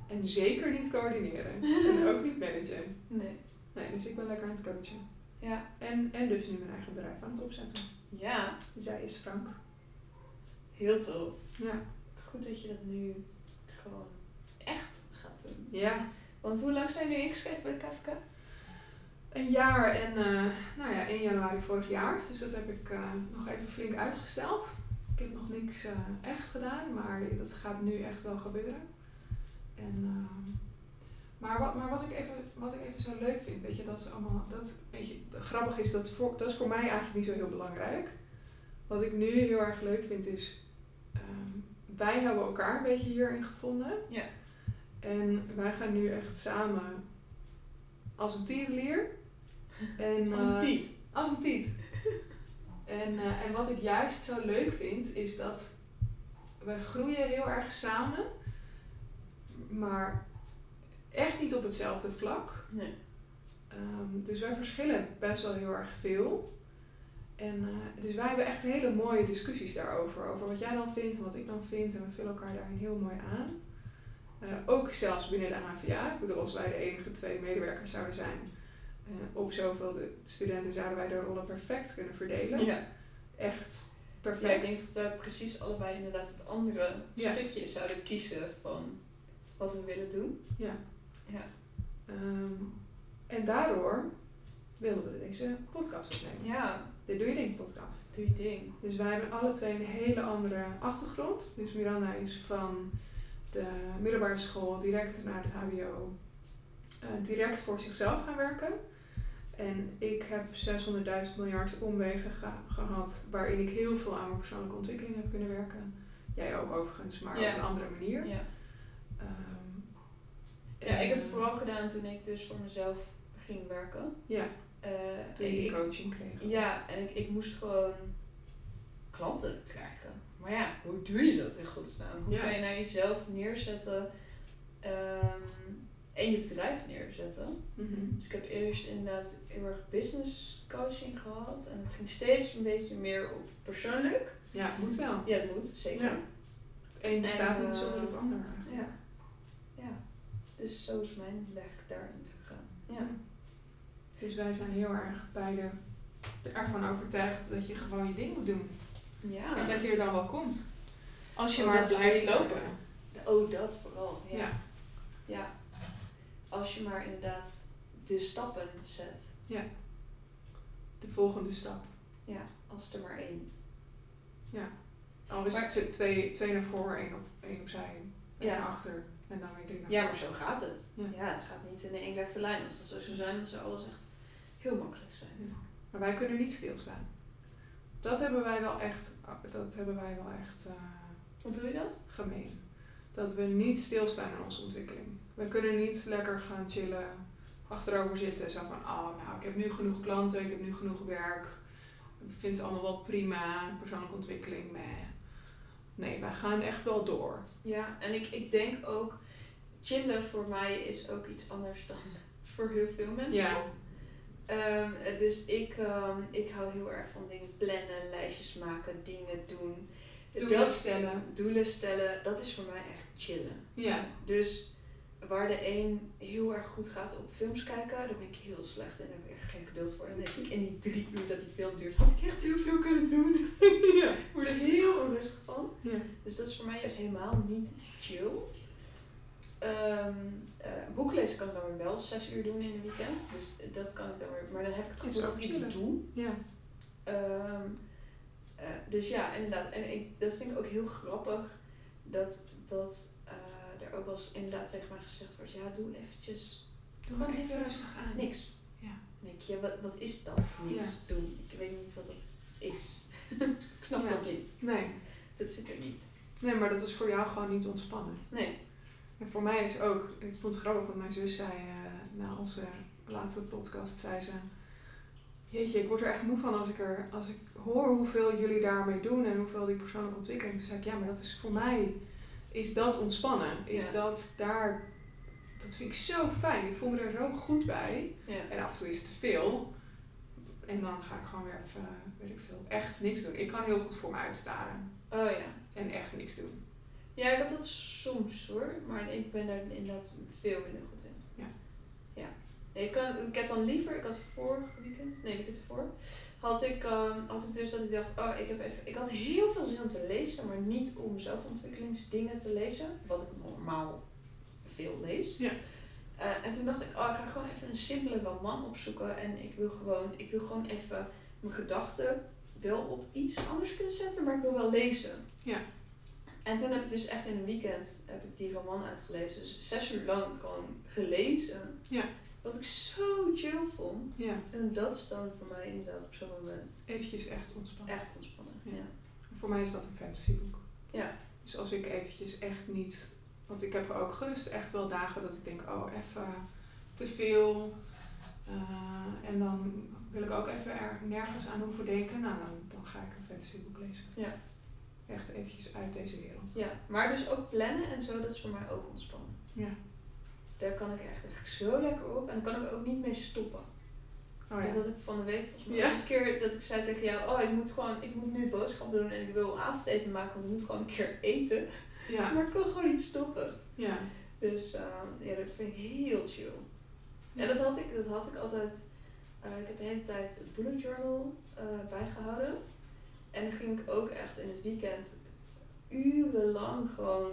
Speaker 1: En zeker niet coördineren. en ook niet managen.
Speaker 2: Nee.
Speaker 1: Nee, dus ik ben lekker aan het coachen.
Speaker 2: Ja.
Speaker 1: En, en dus nu mijn eigen bedrijf aan het opzetten.
Speaker 2: Ja,
Speaker 1: Zij is Frank.
Speaker 2: heel tof.
Speaker 1: Ja.
Speaker 2: Goed dat je dat nu gewoon
Speaker 1: Ja.
Speaker 2: Want hoe lang zijn jullie ingeschreven bij de KVK?
Speaker 1: Een jaar en eh, nou ja, 1 januari vorig jaar. Dus dat heb ik eh, nog even flink uitgesteld. Ik heb nog niks eh, echt gedaan, maar dat gaat nu echt wel gebeuren. En, maar wat, maar wat, ik even, wat ik even zo leuk vind, weet je, dat is allemaal, dat, weet je, grappig is, dat, voor, dat is voor mij eigenlijk niet zo heel belangrijk. Wat ik nu heel erg leuk vind is, ehm, wij hebben elkaar een beetje hierin gevonden.
Speaker 2: Ja.
Speaker 1: En wij gaan nu echt samen als een tierenlier. En,
Speaker 2: Als een
Speaker 1: eh,
Speaker 2: tiet.
Speaker 1: als een tiet. en, eh, en wat ik juist zo leuk vind, is dat we groeien heel erg samen. Maar echt niet op hetzelfde vlak.
Speaker 2: Nee.
Speaker 1: Ehm, dus wij verschillen best wel heel erg veel. En, eh, dus wij hebben echt hele mooie discussies daarover. Over wat jij dan vindt en wat ik dan vind. En we vullen elkaar daarin heel mooi aan. Eh, ook zelfs binnen de HVA. Ik bedoel, als wij de enige twee medewerkers zouden zijn eh, op zoveel de studenten, zouden wij de rollen perfect kunnen verdelen.
Speaker 2: Ja.
Speaker 1: Echt
Speaker 2: Ja, ik
Speaker 1: perfect.
Speaker 2: denk dat we precies allebei inderdaad het andere
Speaker 1: Ja.
Speaker 2: stukje zouden kiezen van wat we willen doen.
Speaker 1: Ja.
Speaker 2: Ja.
Speaker 1: Ehm, en daardoor wilden we deze podcast opnemen.
Speaker 2: Ja,
Speaker 1: De Doe Je Ding podcast.
Speaker 2: doe je ding.
Speaker 1: Dus wij hebben alle twee een hele andere achtergrond. Dus Miranda is van de middelbare school direct naar het HBO eh, direct voor zichzelf gaan werken. En ik heb 600.000 miljard omwegen ge- gehad waarin ik heel veel aan mijn persoonlijke ontwikkeling heb kunnen werken. Jij ook overigens, maar
Speaker 2: Ja.
Speaker 1: op een andere manier.
Speaker 2: Ja.
Speaker 1: Ehm,
Speaker 2: ja, ik heb het vooral gedaan toen ik dus voor mezelf ging werken.
Speaker 1: Ja,
Speaker 2: Eh,
Speaker 1: toen
Speaker 2: en
Speaker 1: je die coaching kreeg.
Speaker 2: Ja, en ik, ik moest gewoon klanten krijgen. Maar ja, hoe doe je dat in godsnaam? Hoe ga je naar jezelf neerzetten ehm, en je bedrijf neerzetten?
Speaker 1: Mhm.
Speaker 2: Dus ik heb eerst inderdaad heel erg business coaching gehad. En het ging steeds een beetje meer op persoonlijk.
Speaker 1: Ja, moet wel.
Speaker 2: Ja, dat moet, zeker.
Speaker 1: Ja. Het een bestaat
Speaker 2: En,
Speaker 1: niet zonder
Speaker 2: eh,
Speaker 1: het ander eigenlijk.
Speaker 2: Ja. ja. Dus zo is mijn weg daarin gegaan. Ja.
Speaker 1: Dus wij zijn heel erg beide ervan overtuigd dat je gewoon je ding moet doen.
Speaker 2: Ja.
Speaker 1: En dat je er dan wel komt. Als je
Speaker 2: Oh,
Speaker 1: maar blijft
Speaker 2: zeker.
Speaker 1: lopen.
Speaker 2: Oh, dat vooral. Ja.
Speaker 1: Ja.
Speaker 2: ja. Als je maar inderdaad de stappen zet.
Speaker 1: De volgende stap.
Speaker 2: Ja, als er maar één.
Speaker 1: Al is
Speaker 2: Maar-
Speaker 1: het twee, twee naar voren, één, op, één opzij, één
Speaker 2: Ja.
Speaker 1: naar achter en dan weer drie naar
Speaker 2: Ja,
Speaker 1: voren.
Speaker 2: maar zo gaat het.
Speaker 1: Ja.
Speaker 2: Ja, het gaat niet in één rechte lijn. Als dat zo zou zijn, dan zou alles echt heel makkelijk zijn.
Speaker 1: Maar wij kunnen niet stilstaan. Dat hebben wij wel echt, dat hebben wij wel echt eh,
Speaker 2: Hoe bedoel je dat?
Speaker 1: gemeen. Dat we niet stilstaan in onze ontwikkeling. We kunnen niet lekker gaan chillen, achterover zitten. Zo van, oh nou, ik heb nu genoeg klanten, ik heb nu genoeg werk. Ik vind het allemaal wel prima, persoonlijke ontwikkeling, meh. Nee, wij gaan echt wel door.
Speaker 2: Ja, en ik, ik denk ook, chillen voor mij is ook iets anders dan voor heel veel mensen.
Speaker 1: Ja.
Speaker 2: Ehm, eh, dus ik, ehm, ik hou heel erg van dingen plannen, lijstjes maken, dingen doen.
Speaker 1: Doelen
Speaker 2: Dat-
Speaker 1: stellen.
Speaker 2: Doelen stellen, dat is voor mij echt chillen.
Speaker 1: Ja.
Speaker 2: Dus waar de een heel erg goed gaat op films kijken, daar ben ik heel slecht in. Daar heb ik echt geen geduld voor. Dan denk ik in die drie uur dat die film duurt, had ik echt heel veel kunnen doen.
Speaker 1: ja.
Speaker 2: Ik word er heel onrustig van.
Speaker 1: ja.
Speaker 2: Dus dat is voor mij juist helemaal niet chill. Ehm eh, boek lezen kan ik dan weer wel zes uur doen in een weekend. Dus dat kan ik dan weer. Maar dan heb ik het gevoel dat
Speaker 1: ook
Speaker 2: ik iets doe.
Speaker 1: Ja.
Speaker 2: Ehm, eh, dus ja, inderdaad. En ik, dat vind ik ook heel grappig. Dat, dat eh, er ook wel eens inderdaad tegen mij gezegd wordt. Ja, doe eventjes
Speaker 1: Doe
Speaker 2: Gewoon
Speaker 1: even
Speaker 2: even
Speaker 1: rustig aan.
Speaker 2: niks.
Speaker 1: Ja.
Speaker 2: Dan denk je, wat, wat is dat? Niks
Speaker 1: Ja.
Speaker 2: doen. Ik weet niet wat dat is. ik snap
Speaker 1: Ja.
Speaker 2: dat niet.
Speaker 1: Nee.
Speaker 2: Dat zit er niet.
Speaker 1: nee, maar dat is voor jou gewoon niet ontspannen.
Speaker 2: Nee.
Speaker 1: En voor mij is ook, ik vond het grappig wat mijn zus zei uh, na onze laatste podcast, zei ze, jeetje, ik word er echt moe van als ik, er, als ik hoor hoeveel jullie daarmee doen en hoeveel die persoonlijke ontwikkeling. Toen zei ik, ja, maar dat is voor mij, is dat ontspannen. Is
Speaker 2: Ja.
Speaker 1: dat daar, dat vind ik zo fijn. Ik voel me daar zo goed bij.
Speaker 2: Ja.
Speaker 1: En af en toe is het te veel. En dan ga ik gewoon weer even, weet ik veel, echt niks doen. Ik kan heel goed voor me uitstaren
Speaker 2: Oh ja.
Speaker 1: en echt niks doen.
Speaker 2: Ja, ik heb dat soms hoor, maar ik ben daar inderdaad veel minder goed in.
Speaker 1: Ja.
Speaker 2: Ja. Nee, ik, kan, ik heb dan liever, ik had vorig weekend, nee, weekend ervoor, had ik, ehm, had ik dus dat ik dacht, oh, ik heb even, ik had heel veel zin om te lezen, maar niet om zelfontwikkelingsdingen te lezen, wat ik normaal veel lees.
Speaker 1: Ja.
Speaker 2: Eh, en toen dacht ik, oh, ik ga gewoon even een simpele roman opzoeken en ik wil gewoon, ik wil gewoon even mijn gedachten wel op iets anders kunnen zetten, maar ik wil wel lezen.
Speaker 1: Ja.
Speaker 2: En toen heb ik dus echt in een weekend heb ik die roman uitgelezen. Dus zes uur lang gewoon gelezen.
Speaker 1: Ja.
Speaker 2: Wat ik zo chill vond.
Speaker 1: Ja,
Speaker 2: En dat is dan voor mij inderdaad op zo'n moment
Speaker 1: eventjes echt ontspannen.
Speaker 2: echt ontspannen.
Speaker 1: Ja.
Speaker 2: Ja.
Speaker 1: Voor mij is dat een fantasyboek.
Speaker 2: Ja.
Speaker 1: Dus als ik eventjes echt niet... Want ik heb ook gerust echt wel dagen dat ik denk, oh, even te veel. Eh, en dan wil ik ook even er nergens aan hoeven denken. Nou, dan, dan ga ik een fantasyboek lezen.
Speaker 2: Ja.
Speaker 1: Echt eventjes uit deze wereld.
Speaker 2: ja. Maar dus ook plannen en zo, dat is voor mij ook ontspannen.
Speaker 1: Ja.
Speaker 2: Daar kan ik echt, echt zo lekker op. En daar kan ik ook niet mee stoppen.
Speaker 1: Oh
Speaker 2: Dat
Speaker 1: ja.
Speaker 2: had ik van de week volgens mij
Speaker 1: Ja.
Speaker 2: een keer dat ik zei tegen jou, oh ik moet gewoon, ik moet nu boodschappen doen en ik wil avondeten maken, want ik moet gewoon een keer eten.
Speaker 1: Ja.
Speaker 2: Maar ik kan gewoon niet stoppen.
Speaker 1: Ja.
Speaker 2: Dus ehm, ja, dat vind ik heel chill. En dat had ik, dat had ik altijd. eh, ik heb de hele tijd het bullet journal eh, bijgehouden. En dan ging ik ook echt in het weekend urenlang gewoon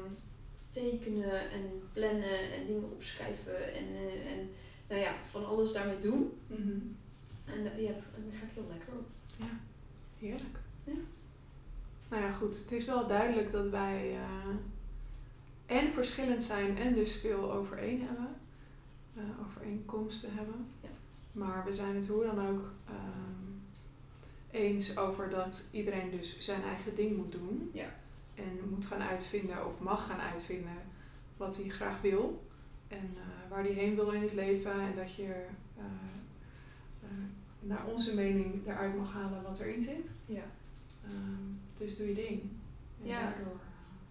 Speaker 2: tekenen en plannen en dingen opschrijven en, eh, en nou ja, van alles daarmee doen.
Speaker 1: Mhm.
Speaker 2: En ja, dat, daar ga ik heel lekker op.
Speaker 1: Heerlijk.
Speaker 2: Ja.
Speaker 1: Nou ja, goed. Het is wel duidelijk dat wij eh, en verschillend zijn en dus veel overeen hebben. eh, overeenkomsten hebben.
Speaker 2: Ja.
Speaker 1: Maar we zijn het hoe dan ook eens over dat iedereen dus zijn eigen ding moet doen.
Speaker 2: Ja.
Speaker 1: En moet gaan uitvinden of mag gaan uitvinden wat hij graag wil. En eh, waar hij heen wil in het leven. En dat je eh, eh, naar onze mening eruit mag halen wat erin zit.
Speaker 2: Ja.
Speaker 1: Ehm, dus doe je ding. En
Speaker 2: Ja.
Speaker 1: daardoor...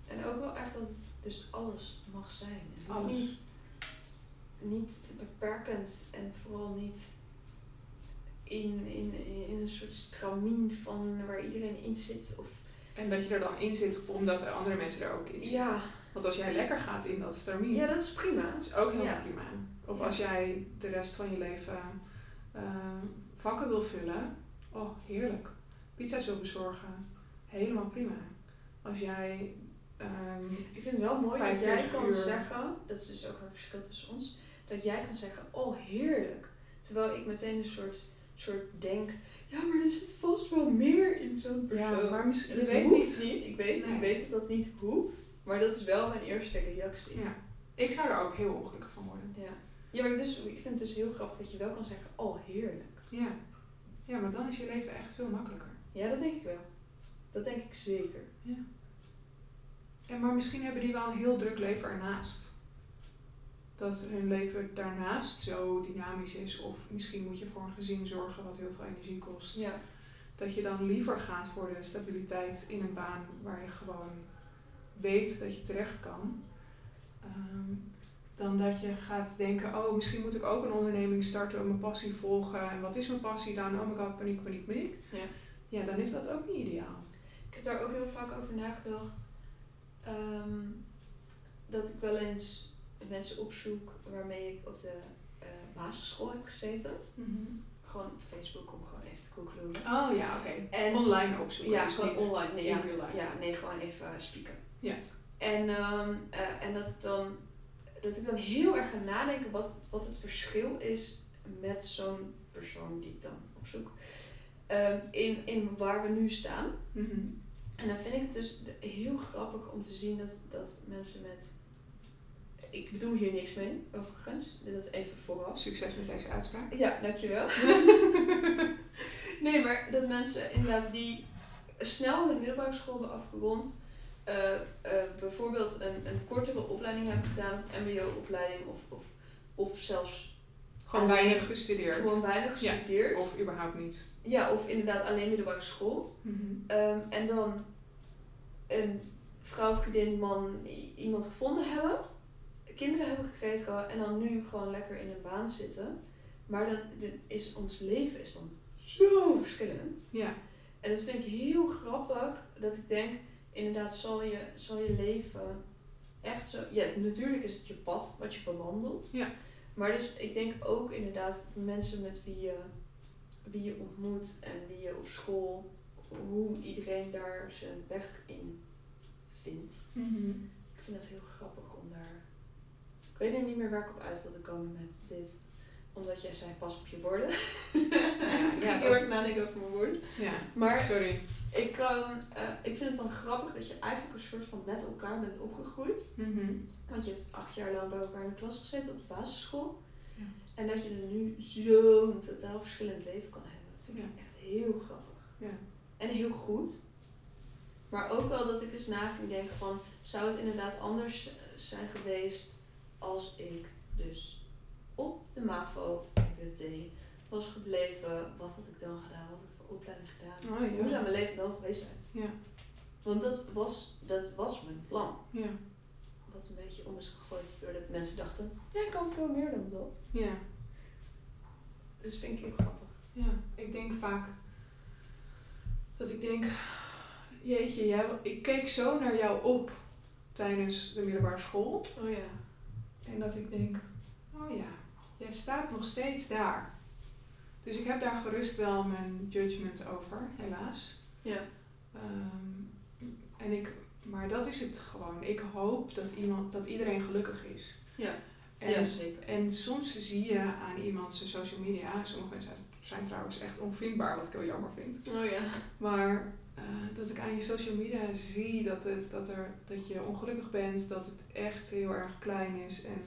Speaker 2: En ook wel echt dat het dus alles mag zijn.
Speaker 1: Alles.
Speaker 2: Niet, niet beperkend en vooral niet in, in, in een soort stramien van waar iedereen in zit. Of,
Speaker 1: En dat je er dan in zit omdat de andere mensen er ook in zitten.
Speaker 2: ja,
Speaker 1: Want als jij lekker gaat in dat stramien,
Speaker 2: Ja, dat is prima.
Speaker 1: dat is ook helemaal
Speaker 2: Ja.
Speaker 1: prima. Of
Speaker 2: Ja.
Speaker 1: als jij de rest van je leven eh, vakken wil vullen, oh heerlijk. Pizza's wil bezorgen, helemaal prima. Als jij ehm,
Speaker 2: Ik vind het wel mooi dat jij
Speaker 1: 45
Speaker 2: kan
Speaker 1: uur.
Speaker 2: zeggen, dat is dus ook een verschil tussen ons, dat jij kan zeggen, oh heerlijk. Terwijl ik meteen een soort, soort denk, ja maar er zit vast wel meer in zo'n persoon.
Speaker 1: ja, maar misschien,
Speaker 2: En dat
Speaker 1: weet
Speaker 2: hoeft
Speaker 1: niet.
Speaker 2: Ik weet,
Speaker 1: Nee.
Speaker 2: ik weet dat dat niet hoeft, maar dat is wel mijn eerste reactie.
Speaker 1: Ja. Ik zou er ook heel ongelukkig van worden.
Speaker 2: Ja, ja maar ik, dus, ik vind het dus heel grappig dat je wel kan zeggen, oh heerlijk.
Speaker 1: Ja. ja, maar dan is je leven echt veel makkelijker.
Speaker 2: Ja, dat denk ik wel. Dat denk ik zeker.
Speaker 1: Ja, maar misschien hebben die wel een heel druk leven ernaast. Dat hun leven daarnaast zo dynamisch is. Of misschien moet je voor een gezin zorgen wat heel veel energie kost.
Speaker 2: Ja.
Speaker 1: Dat je dan liever gaat voor de stabiliteit in een baan waar je gewoon weet dat je terecht kan. Ehm, dan dat je gaat denken, oh misschien moet ik ook een onderneming starten, mijn passie volgen. En wat is mijn passie dan? Oh my god, paniek, paniek, paniek.
Speaker 2: Ja.
Speaker 1: Ja, dan is dat ook niet ideaal.
Speaker 2: Ik heb daar ook heel vaak over nagedacht. ehm, dat ik wel eens mensen opzoek waarmee ik op de eh, basisschool heb gezeten. Gewoon op Facebook om gewoon even te googlen.
Speaker 1: Oh ja, oké.
Speaker 2: En
Speaker 1: Online opzoeken.
Speaker 2: ja,
Speaker 1: dus
Speaker 2: gewoon online. Nee, ja, ja, nee, gewoon even spieken.
Speaker 1: Ja.
Speaker 2: En, ehm, eh, en dat ik dan dat ik dan heel erg ga nadenken wat, wat het verschil is met zo'n persoon die ik dan opzoek. ehm, in, in waar we nu staan.
Speaker 1: Mhm.
Speaker 2: En dan vind ik het dus heel grappig om te zien dat, dat mensen met. Ik bedoel hier niks mee, overigens. Dit is even vooraf.
Speaker 1: Succes met deze uitspraak.
Speaker 2: Ja, dankjewel. nee, maar dat mensen inderdaad die snel hun middelbare school hebben afgerond, eh, eh, bijvoorbeeld een, een kortere opleiding hebben gedaan, een MBO-opleiding of, of, of zelfs
Speaker 1: Gewoon
Speaker 2: Alleen
Speaker 1: weinig gestudeerd.
Speaker 2: gewoon weinig
Speaker 1: Ja,
Speaker 2: gestudeerd.
Speaker 1: Of überhaupt niet.
Speaker 2: ja, of inderdaad alleen middelbare school.
Speaker 1: Mhm.
Speaker 2: Ehm, en dan een vrouw, vriendin, man, iemand gevonden hebben, kinderen hebben gekregen en dan nu gewoon lekker in een baan zitten. Maar dan is ons leven is dan zo verschillend.
Speaker 1: Ja.
Speaker 2: En dat vind ik heel grappig, dat ik denk, inderdaad zal je, zal je leven echt zo... Ja, natuurlijk is het je pad wat je bewandelt.
Speaker 1: Ja.
Speaker 2: Maar dus ik denk ook inderdaad mensen met wie je, wie je ontmoet en wie je op school, hoe iedereen daar zijn weg in vindt.
Speaker 1: Mhm.
Speaker 2: Ik vind dat heel grappig om daar... Ik weet nu niet meer waar ik op uit wilde komen met dit. Omdat jij zei pas op je borden.
Speaker 1: Ja,
Speaker 2: Toen ging ik heel erg nadenken over mijn woorden.
Speaker 1: ja.
Speaker 2: Maar
Speaker 1: Sorry.
Speaker 2: ik, ehm, eh, ik vind het dan grappig dat je eigenlijk een soort van met elkaar bent opgegroeid.
Speaker 1: Mhm.
Speaker 2: Want je hebt acht jaar lang bij elkaar in de klas gezeten op de basisschool.
Speaker 1: Ja.
Speaker 2: En dat je er nu zo'n totaal verschillend leven kan hebben. Dat vind ik
Speaker 1: Ja.
Speaker 2: echt heel grappig.
Speaker 1: Ja.
Speaker 2: En heel goed. Maar ook wel dat ik eens na ging denken van... Zou het inderdaad anders eh, zijn geweest als ik dus op de MAVO VWT was gebleven? Wat had ik dan gedaan? Wat had ik voor opleiding gedaan?
Speaker 1: Oh
Speaker 2: Hoe
Speaker 1: ja.
Speaker 2: zou mijn leven dan geweest zijn?
Speaker 1: Ja.
Speaker 2: Want dat was, dat was mijn plan.
Speaker 1: Ja.
Speaker 2: Wat een beetje om is gegooid doordat mensen dachten, jij kan veel meer dan dat.
Speaker 1: Ja.
Speaker 2: Dus vind ik heel grappig.
Speaker 1: Ja. Ik denk vaak dat ik denk, jeetje, jij, ik keek zo naar jou op tijdens de middelbare school.
Speaker 2: Oh ja.
Speaker 1: En dat ik denk, oh ja, jij staat nog steeds daar. Dus ik heb daar gerust wel mijn judgment over, helaas.
Speaker 2: Ja.
Speaker 1: Ehm, en ik, maar dat is het gewoon. Ik hoop dat, iemand, dat iedereen gelukkig is.
Speaker 2: Ja.
Speaker 1: En,
Speaker 2: ja, zeker.
Speaker 1: en soms zie je aan iemand zijn social media, sommige mensen zijn trouwens echt onvriendbaar, wat ik heel jammer vind.
Speaker 2: Oh ja.
Speaker 1: Maar eh, dat ik aan je social media zie dat, het, dat, er, dat je ongelukkig bent, dat het echt heel erg klein is. En,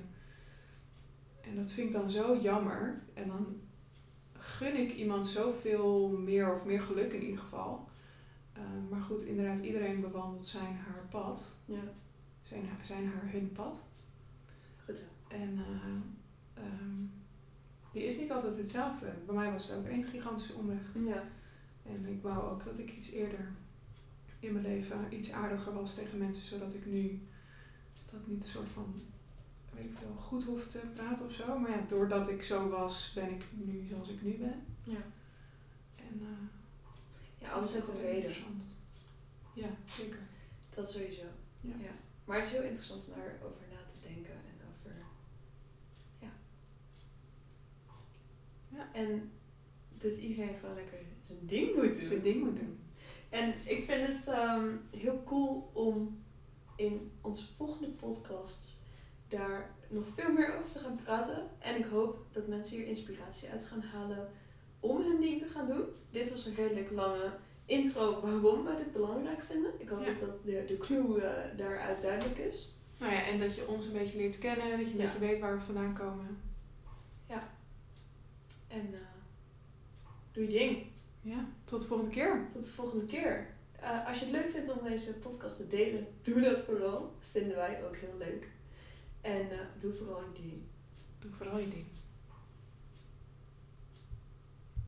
Speaker 1: en dat vind ik dan zo jammer. En dan gun ik iemand zoveel meer of meer geluk in ieder geval. Eh, maar goed, inderdaad, iedereen bewandelt zijn haar pad.
Speaker 2: Ja.
Speaker 1: Zijn, zijn haar hun pad.
Speaker 2: Goed zo.
Speaker 1: En eh, ehm, die is niet altijd hetzelfde. Bij mij was het ook één gigantische omweg.
Speaker 2: Ja.
Speaker 1: En ik wou ook dat ik iets eerder in mijn leven iets aardiger was tegen mensen, zodat ik nu dat niet een soort van, weet ik veel, goed hoef te praten of zo. Maar ja, doordat ik zo was, ben ik nu zoals ik nu ben.
Speaker 2: Ja.
Speaker 1: En uh,
Speaker 2: Ja, alles heeft een reden.
Speaker 1: Ja, zeker.
Speaker 2: Dat sowieso.
Speaker 1: Ja.
Speaker 2: Ja. Maar het is heel interessant om daarover na te denken en over. Ja.
Speaker 1: Ja.
Speaker 2: En dat iedereen gewoon lekker zijn ding moet doen.
Speaker 1: Zijn ding moet doen.
Speaker 2: En ik vind het ehm, heel cool om in onze volgende podcast daar nog veel meer over te gaan praten. En ik hoop dat mensen hier inspiratie uit gaan halen om hun ding te gaan doen. Dit was een redelijk lange intro waarom wij dit belangrijk vinden. Ik hoop
Speaker 1: Ja.
Speaker 2: dat de, de clue eh, daaruit duidelijk is.
Speaker 1: Nou ja, en dat je ons een beetje leert kennen, dat je een
Speaker 2: Ja.
Speaker 1: beetje weet waar we vandaan komen.
Speaker 2: En eh, doe je ding.
Speaker 1: Ja, tot de volgende keer.
Speaker 2: Tot de volgende keer. Eh, als je het leuk vindt om deze podcast te delen, doe dat vooral. Vinden wij ook heel leuk. En eh, doe vooral je ding.
Speaker 1: Doe vooral je ding.